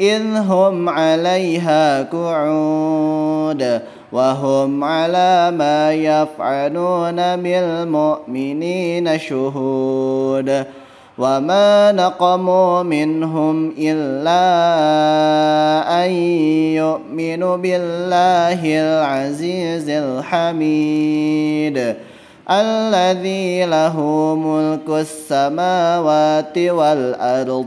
إذ هم عليها قعود وهم على ما يفعلون بالمؤمنين شهود وما نقموا منهم إلا أن يؤمنوا بالله العزيز الحميد الذي له ملك السماوات والأرض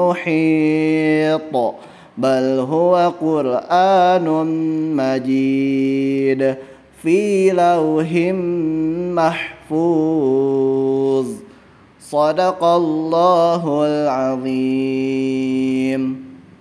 محيط بل هو قرآن مجيد في لوح محفوظ. صدق الله العظيم.